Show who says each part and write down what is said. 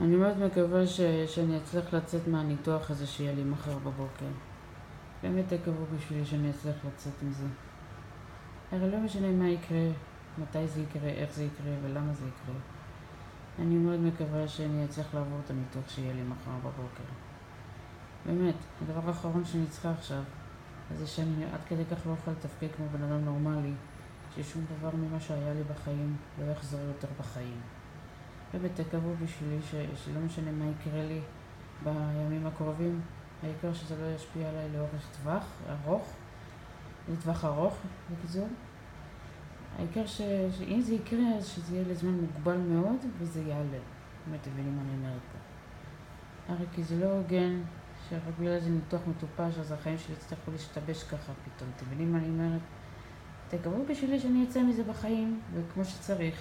Speaker 1: אני מאוד מקווה ש... שאני אצליח לצאת מהניתוח הזה שיהיה לי מחר בבוקר. באמת תקוו בשבילי שאני אצליח לצאת מזה. הרי לא משנה מה יקרה, מתי זה יקרה, איך זה יקרה ולמה זה יקרה. אני מאוד מקווה שאני אצליח לעבור את הניתוח שיהיה לי מחר בבוקר. באמת, הדבר האחרון שאני צריכה עכשיו, זה שאני עד כדי כך לא אוכל לתפקד כמו בן אדם נורמלי, ששום דבר ממה שהיה לי בחיים לא יחזור יותר בחיים. באמת תקוו בשבילי ש... שלא משנה מה יקרה לי בימים הקרובים, העיקר שזה לא ישפיע עליי לאורך טווח ארוך, לטווח ארוך, בקיצור. העיקר ש... שאם זה יקרה, אז שזה יהיה לזמן מוגבל מאוד, וזה יעלה. אם אתם מבינים מה אני אומרת פה. הרי כי זה לא הוגן שרק בגלל איזה ניתוח מטופש, אז החיים שלי יצטרכו להשתבש ככה פתאום. אתם מבינים מה אני אומרת? תקוו בשבילי שאני אצא מזה בחיים, וכמו שצריך.